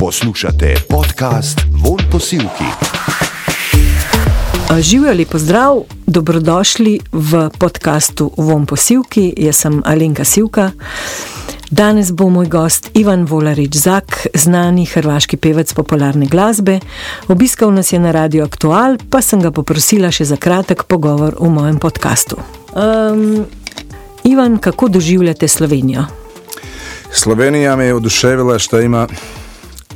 Poslušate podcast Von Posilki. Živijo lepo zdrav, dobrodošli v podkastu Von Posilki. Jaz sem Alenka Sivka. Danes bo moj gost Ivan Volarič Zak, znani hrvaški pevec popularne glasbe. Obiskal nas je na Radio Aktual, pa sem ga poprosila še za kratek pogovor v mojem podkastu. Um, Ivan, kako doživljate Slovenijo? Slovenija me je oduševila što ima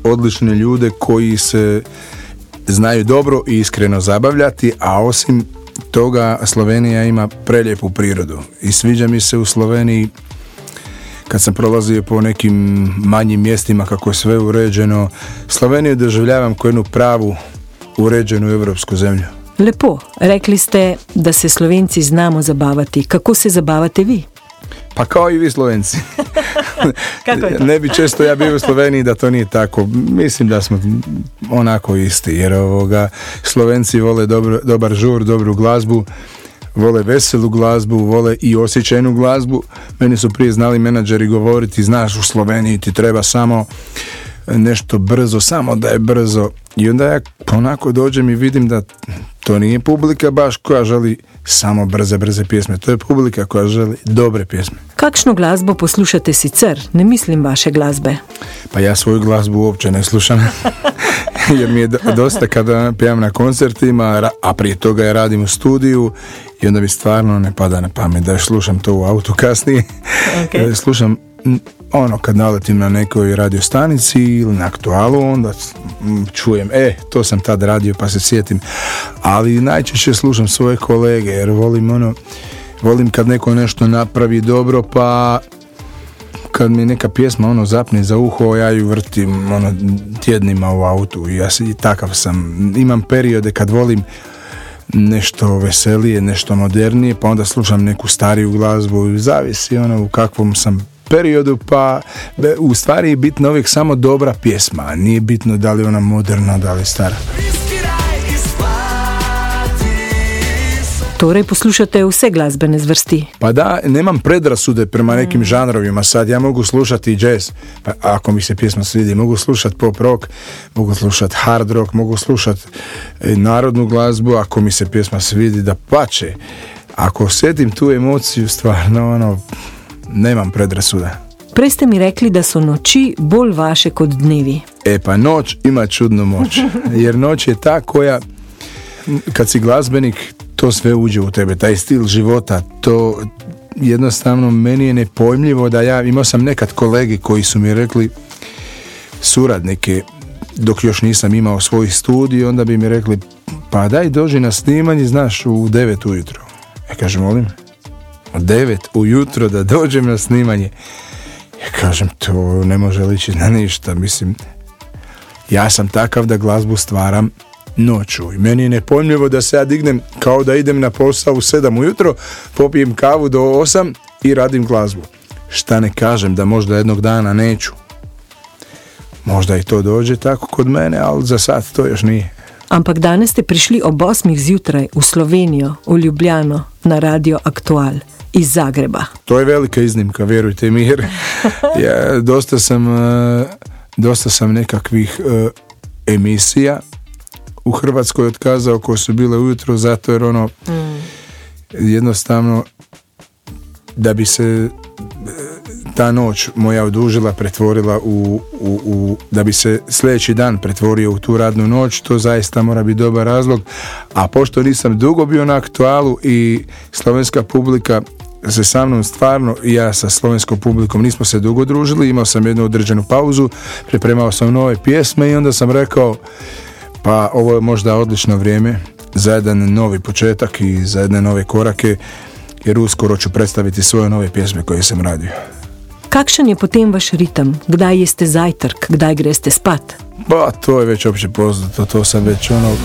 odlične ljude koji se znaju dobro i iskreno zabavljati, a osim toga Slovenija ima prelijepu prirodu i sviđa mi se u Sloveniji kad sam prolazio po nekim manjim mjestima kako je sve uređeno, Sloveniju doživljavam kao jednu pravu uređenu europsku zemlju. Lepo, rekli ste da se Slovenci znamo zabavati. Kako se zabavate vi? Pa kao i vi Slovenci. Kako je to? ne bi često ja bio u Sloveniji da to nije tako. Mislim da smo onako isti, jer ovoga, Slovenci vole dobro, dobar žur, dobru glazbu, vole veselu glazbu, vole i osjećajnu glazbu. Meni su prije znali menadžeri govoriti, znaš u Sloveniji ti treba samo nešto brzo, samo da je brzo. I onda ja onako dođem i vidim da to nije publika baš koja želi samo brze, brze pjesme. To je publika koja želi dobre pjesme. Kakšno glasbo poslušate sicer? Ne mislim vaše glasbe. Pa ja svoju glazbu uopće ne slušam. Jer mi je do- dosta kada pjevam na koncertima, a prije toga ja radim u studiju i onda mi stvarno ne pada na pamet da slušam to u autu kasnije. Ok. E, Slušam ono kad naletim na nekoj radio stanici ili na aktualu, onda čujem, e, to sam tad radio pa se sjetim. Ali najčešće slušam svoje kolege jer volim ono, volim kad neko nešto napravi dobro pa kad mi neka pjesma ono zapne za uho, ja ju vrtim ono tjednima u autu i ja i takav sam. Imam periode kad volim nešto veselije, nešto modernije, pa onda slušam neku stariju glazbu, zavisi ono u kakvom sam periodu, pa u stvari je bitno uvijek samo dobra pjesma, a nije bitno da li ona moderna, da li stara. Torej poslušate vse glasbene zvrsti. Pa da, nemam predrasude prema nekim žanrovima sad, ja mogu slušati jazz, pa ako mi se pjesma svidi, mogu slušati pop rock, mogu slušati hard rock, mogu slušati e, narodnu glazbu, ako mi se pjesma svidi da pače. Ako osjetim tu emociju, stvarno, ono, nemam predrasuda. Prej ste mi rekli, da so noči bolj vaše kot dnevi. E pa noć ima čudnu moć, jer noć je ta koja, kad si glazbenik, to sve uđe u tebe, taj stil života, to jednostavno meni je nepojmljivo da ja, imao sam nekad kolegi koji su mi rekli, suradnike, dok još nisam imao svoj studij, onda bi mi rekli, pa daj dođi na snimanje, znaš, u 9 ujutro. Ja kažem, molim, 9 ujutro da dođem na snimanje. Ja kažem, to ne može ličiti na ništa, mislim, ja sam takav da glazbu stvaram noću i meni je nepojmljivo da se ja dignem kao da idem na posao u 7 ujutro, popijem kavu do 8 i radim glazbu. Šta ne kažem da možda jednog dana neću. Možda i to dođe tako kod mene, ali za sad to još nije. Ampak danes ste prišli ob 8 zjutraj v Slovenijo, v Ljubljano, na Radio Aktual iz Zagreba. To je velika iznimka, vjerujte mi, jer ja, dosta sam, e, dosta sam nekakvih e, emisija u Hrvatskoj otkazao koje su bile ujutro zato jer ono jednostavno da bi se ta noć moja odužila pretvorila u, u, u- da bi se sljedeći dan pretvorio u tu radnu noć to zaista mora biti dobar razlog a pošto nisam dugo bio na aktualu i slovenska publika se sa mnom stvarno ja sa slovenskom publikom nismo se dugo družili imao sam jednu određenu pauzu pripremao sam nove pjesme i onda sam rekao pa ovo je možda odlično vrijeme za jedan novi početak i za jedne nove korake jer uskoro ću predstaviti svoje nove pjesme koje sam radio. Kakšen je potem vaš ritem? Kdaj jeste zajtrk, kdaj greste spat? Pa to je već opće poznato, to sam već ono...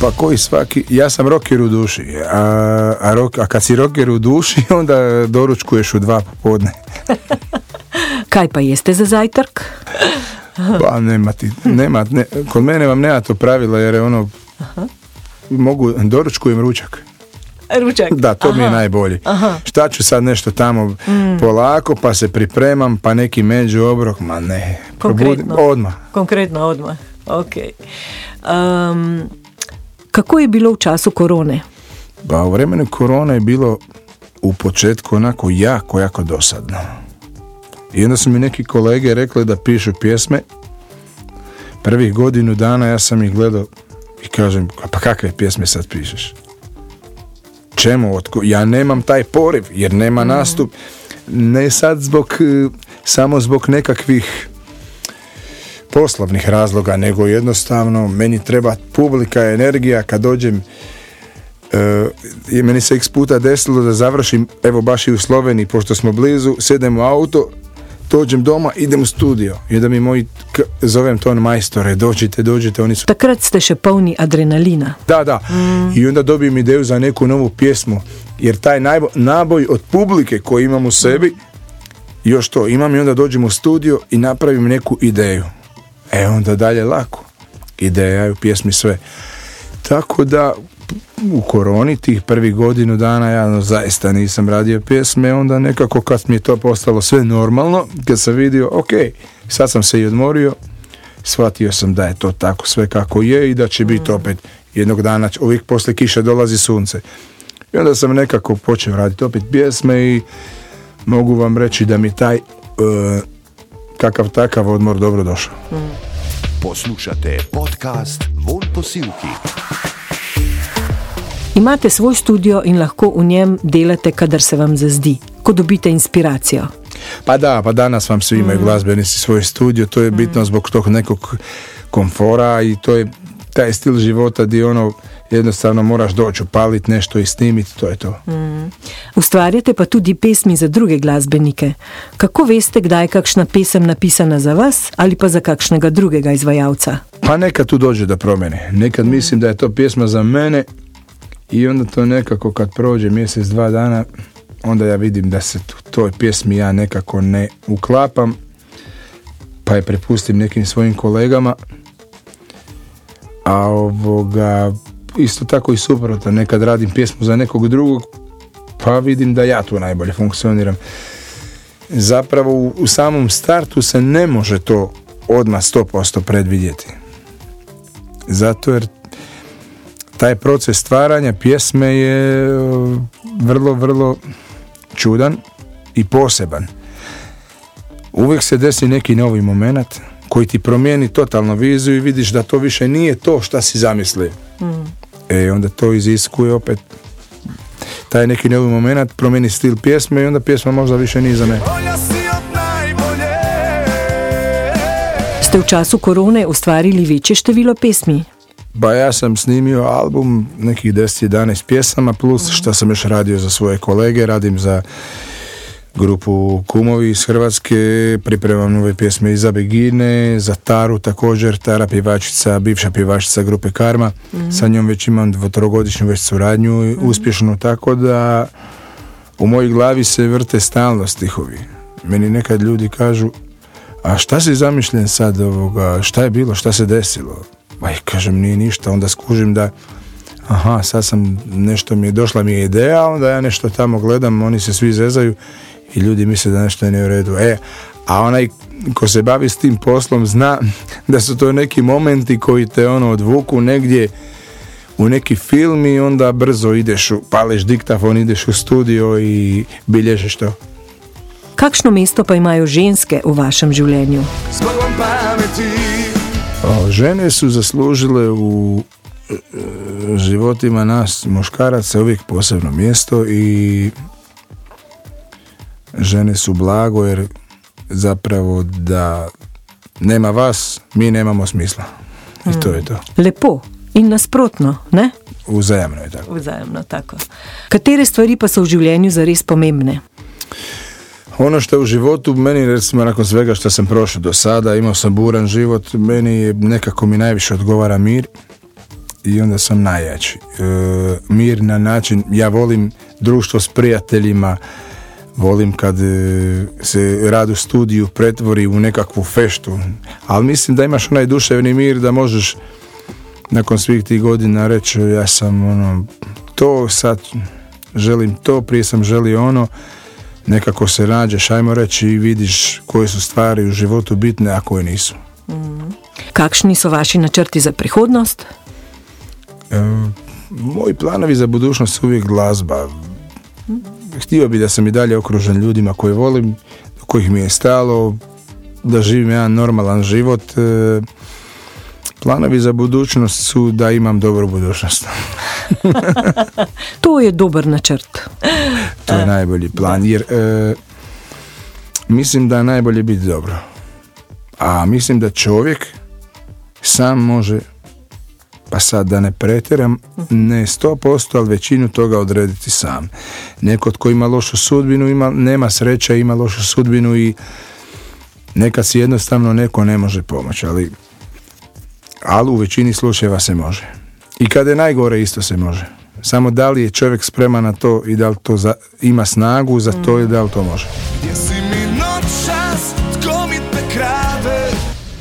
Pa koji svaki, ja sam rocker u duši, a, a, rock, a kad si rocker u duši onda doručkuješ u dva popodne. Kaj pa jeste za zajtrk? Pa nema ti, nema, ne, kod mene vam nema to pravila jer je ono, mogu, doručkujem ručak. Ručak. Da, to mi je Aha. najbolje. Aha. Šta ću sad nešto tamo polako, pa se pripremam, pa neki među obrok, ma ne. probudim Konkretno. odmah. Konkretno odmah. Okay. Um, kako je bilo v času korone? Pa u vremenu korona je bilo u početku onako jako, jako dosadno. I onda su mi neki kolege rekli da pišu pjesme. Prvih godinu dana ja sam ih gledao i kažem, pa kakve pjesme sad pišeš? Čemu? Otko? Ja nemam taj poriv jer nema nastup. Ne sad zbog, e, samo zbog nekakvih poslovnih razloga, nego jednostavno meni treba publika, energija kad dođem E, meni se x puta desilo da završim, evo baš i u Sloveniji, pošto smo blizu, sedem u auto, dođem doma, idem u studio. I da mi moji, zovem ton majstore, dođite, dođite, oni su Takrat ste še polni adrenalina. da, da. I onda dobijem ideju za neku novu pjesmu. Jer taj najbo- naboj od publike koji imam u sebi, još to imam i onda dođem u studio i napravim neku ideju. E onda dalje lako. Ideja je u pjesmi sve. Tako da u koroni tih prvih godinu dana ja no, zaista nisam radio pjesme, onda nekako kad mi je to postalo sve normalno, kad sam vidio, ok, sad sam se i odmorio, shvatio sam da je to tako sve kako je i da će biti opet jednog dana, uvijek poslije kiše dolazi sunce. I onda sam nekako počeo raditi opet pjesme i mogu vam reći da mi taj e, kakav takav odmor dobro došao. Poslušate podcast Von Posilki. Imate svoj studio in lahko v njem delate, kadar se vam zazdi, ko dobite inspiracijo. Pa da, pa danas vam svi imaju glazbenici svoj studio, to je bitno zbog tog nekog komfora i to je taj stil života gdje ono jednostavno moraš doći upaliti nešto i snimiti, to je to. Ustvarjate pa tudi pesmi za druge glasbenike. Kako veste, kdaj je kakšna pesem napisana za vas ali pa za kakšnega drugega izvajalca? Pa nekad tu dođe do promjene. Nekad mislim da je to pjesma za mene i onda to nekako kad prođe mjesec, dva dana, onda ja vidim da se u toj pjesmi ja nekako ne uklapam, pa je prepustim nekim svojim kolegama. A ovoga, isto tako i suprotno, nekad radim pjesmu za nekog drugog, pa vidim da ja tu najbolje funkcioniram. Zapravo u, samom startu se ne može to odmah 100% predvidjeti. Zato jer taj proces stvaranja pjesme je e, vrlo, vrlo čudan i poseban. Uvijek se desi neki novi moment koji ti promijeni totalno viziju i vidiš da to više nije to šta si zamislio. E onda to iziskuje opet taj neki novi moment, promijeni stil pjesme i onda pjesma možda više nije za mene. Ste v času korone ustvarili večje število pesmi? Ba ja sam snimio album nekih 10-11 pjesama plus što sam još radio za svoje kolege, radim za grupu Kumovi iz Hrvatske, pripremam nove pjesme i za Begine, za Taru također, Tara pjevačica, bivša pjevačica grupe Karma, sa njom već imam dvotrogodišnju već suradnju i uspješnu, tako da u mojoj glavi se vrte stalno stihovi. Meni nekad ljudi kažu, a šta si zamišljen sad ovoga, šta je bilo, šta se desilo? Ma i kažem, nije ništa, onda skužim da aha, sad sam, nešto mi je, došla mi je ideja, onda ja nešto tamo gledam, oni se svi zezaju i ljudi misle da nešto nije u redu. E, a onaj ko se bavi s tim poslom zna da su to neki momenti koji te ono odvuku negdje u neki film i onda brzo ideš, u, pališ diktafon, ideš u studio i bilježiš to. Kakšno mesto pa imajo ženske v vašem življenju? O, žene su zaslužile u e, životima nas muškaraca uvijek posebno mjesto i žene su blago jer zapravo da nema vas, mi nemamo smisla. I to je to. Lepo in nasprotno, ne? Uzajamno je tako. Vzajemno tako. Katere stvari pa so v življenju zares pomembne? Ono što je u životu, meni recimo nakon svega što sam prošao do sada, imao sam buran život, meni je nekako mi najviše odgovara mir i onda sam najjači. E, mir na način, ja volim društvo s prijateljima, volim kad e, se rad u studiju pretvori u nekakvu feštu, ali mislim da imaš onaj duševni mir da možeš nakon svih tih godina reći ja sam ono, to sad želim to, prije sam želio ono, nekako se nađeš, ajmo reći i vidiš koje su stvari u životu bitne, a koje nisu. Kakšni so vaši načrti za prihodnost? E, moji planovi za budućnost su uvijek glazba. Htio bi da sam i dalje okružen ljudima koje volim, do kojih mi je stalo, da živim jedan normalan život. E, planovi za budućnost su da imam dobru budućnost. To je dober načrt. To je najbolji plan, jer e, mislim da je najbolje biti dobro. A mislim da čovjek sam može, pa sad da ne pretjeram, ne 100%, ali većinu toga odrediti sam. Neko tko ima lošu sudbinu, ima, nema sreća, ima lošu sudbinu i nekad si jednostavno neko ne može pomoći, ali, ali u većini slučajeva se može. I kada je najgore isto se može. Samo da li je čovjek spreman na to i da li to za, ima snagu za to i da li to može.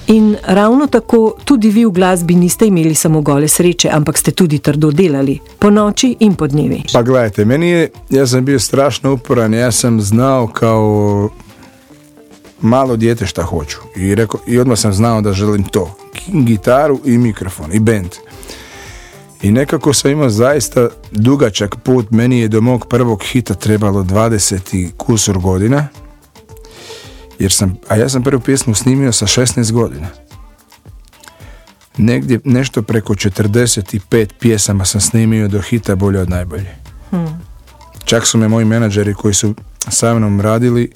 In ravno tako tudi vi v glasbi niste imeli samo gole sreče, ampak ste tudi trdo delali, po noči in po dnevi. Pa gledajte, meni je, ja sam bio strašno uporan, ja sam znao kao malo dijete šta hoću. I, rekao, I odmah sam znao da želim to. Gitaru i mikrofon i band. I nekako sam imao zaista dugačak put. Meni je do mog prvog hita trebalo 20 i kusur godina. Jer sam, a ja sam prvu pjesmu snimio sa 16 godina. Negdje nešto preko 45 pjesama sam snimio do hita bolje od najbolje. Čak su me moji menadžeri koji su sa mnom radili,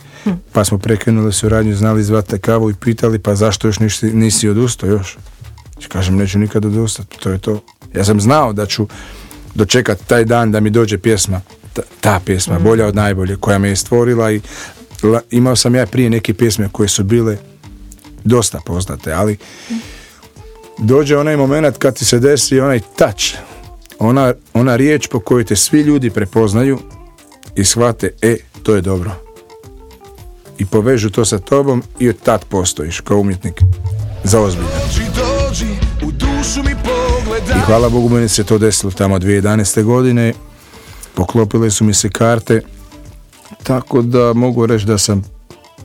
pa smo prekinuli suradnju, znali zvati kavu i pitali pa zašto još nisi, nisi odustao još. Kažem neću nikad odustati, to je to. Ja sam znao da ću dočekati taj dan da mi dođe pjesma, ta, ta pjesma, bolja od najbolje, koja me je stvorila i la- imao sam ja prije neke pjesme koje su bile dosta poznate, ali dođe onaj moment kad ti se desi onaj touch, ona, ona riječ po kojoj te svi ljudi prepoznaju i shvate, e, to je dobro. I povežu to sa tobom i od tad postojiš kao umjetnik za ozbiljno. Pogledaj hvala Bogu meni se to desilo tamo 2011. godine. Poklopile su mi se karte. Tako da mogu reći da sam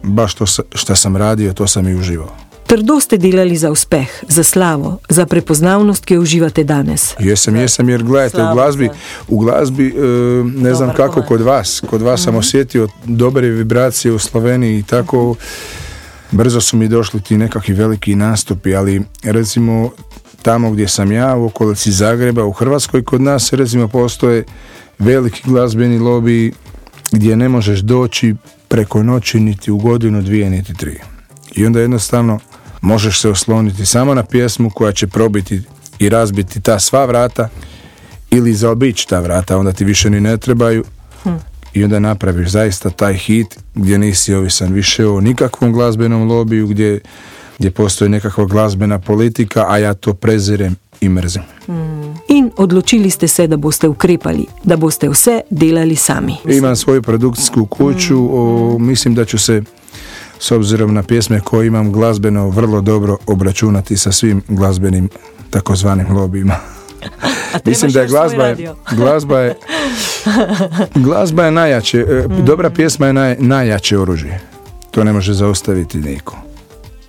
baš to šta sam radio, to sam i uživao. Trdo ste delali za uspeh, za slavo, za prepoznavnost, ki jo uživate danes. Jesam, jesam, jer gledajte, u glazbi, u glazbi e, ne znam Dobar kako kod vas, kod vas sam osjetio dobre vibracije u Sloveniji i tako brzo su mi došli ti nekakvi veliki nastupi, ali recimo tamo gdje sam ja, u okolici Zagreba, u Hrvatskoj, kod nas recimo postoje veliki glazbeni lobiji gdje ne možeš doći preko noći niti u godinu, dvije, niti tri. I onda jednostavno možeš se osloniti samo na pjesmu koja će probiti i razbiti ta sva vrata ili zaobići ta vrata, onda ti više ni ne trebaju i onda napraviš zaista taj hit gdje nisi ovisan više o nikakvom glazbenom lobiju, gdje, gdje postoji nekakva glazbena politika, a ja to prezirem i mrzim. In odločili ste se, da boste ukrepali, da boste vse delali sami. Imam svoju produkcijsku kuću, o, mislim da ću se s obzirom na pjesme koje imam glazbeno vrlo dobro obračunati sa svim glazbenim takozvanim lobijima. Mislim da je glazba je, glazba je glazba je najjače, e, dobra pjesma je naj, najjače oružje. To ne može zaustaviti niko.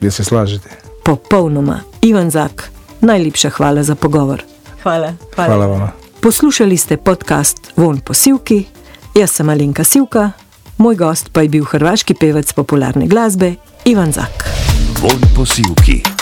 Jel se slažete? Popolnoma. Ivan Zak, najlepša hvala za pogovor. Hvala. Hvala vama. Poslušali ste podcast Von po Sivki, jaz sem Alenka Sivka, moj gost pa je bil hrvaški pevec popularne glasbe Ivan Zak. Von posilki.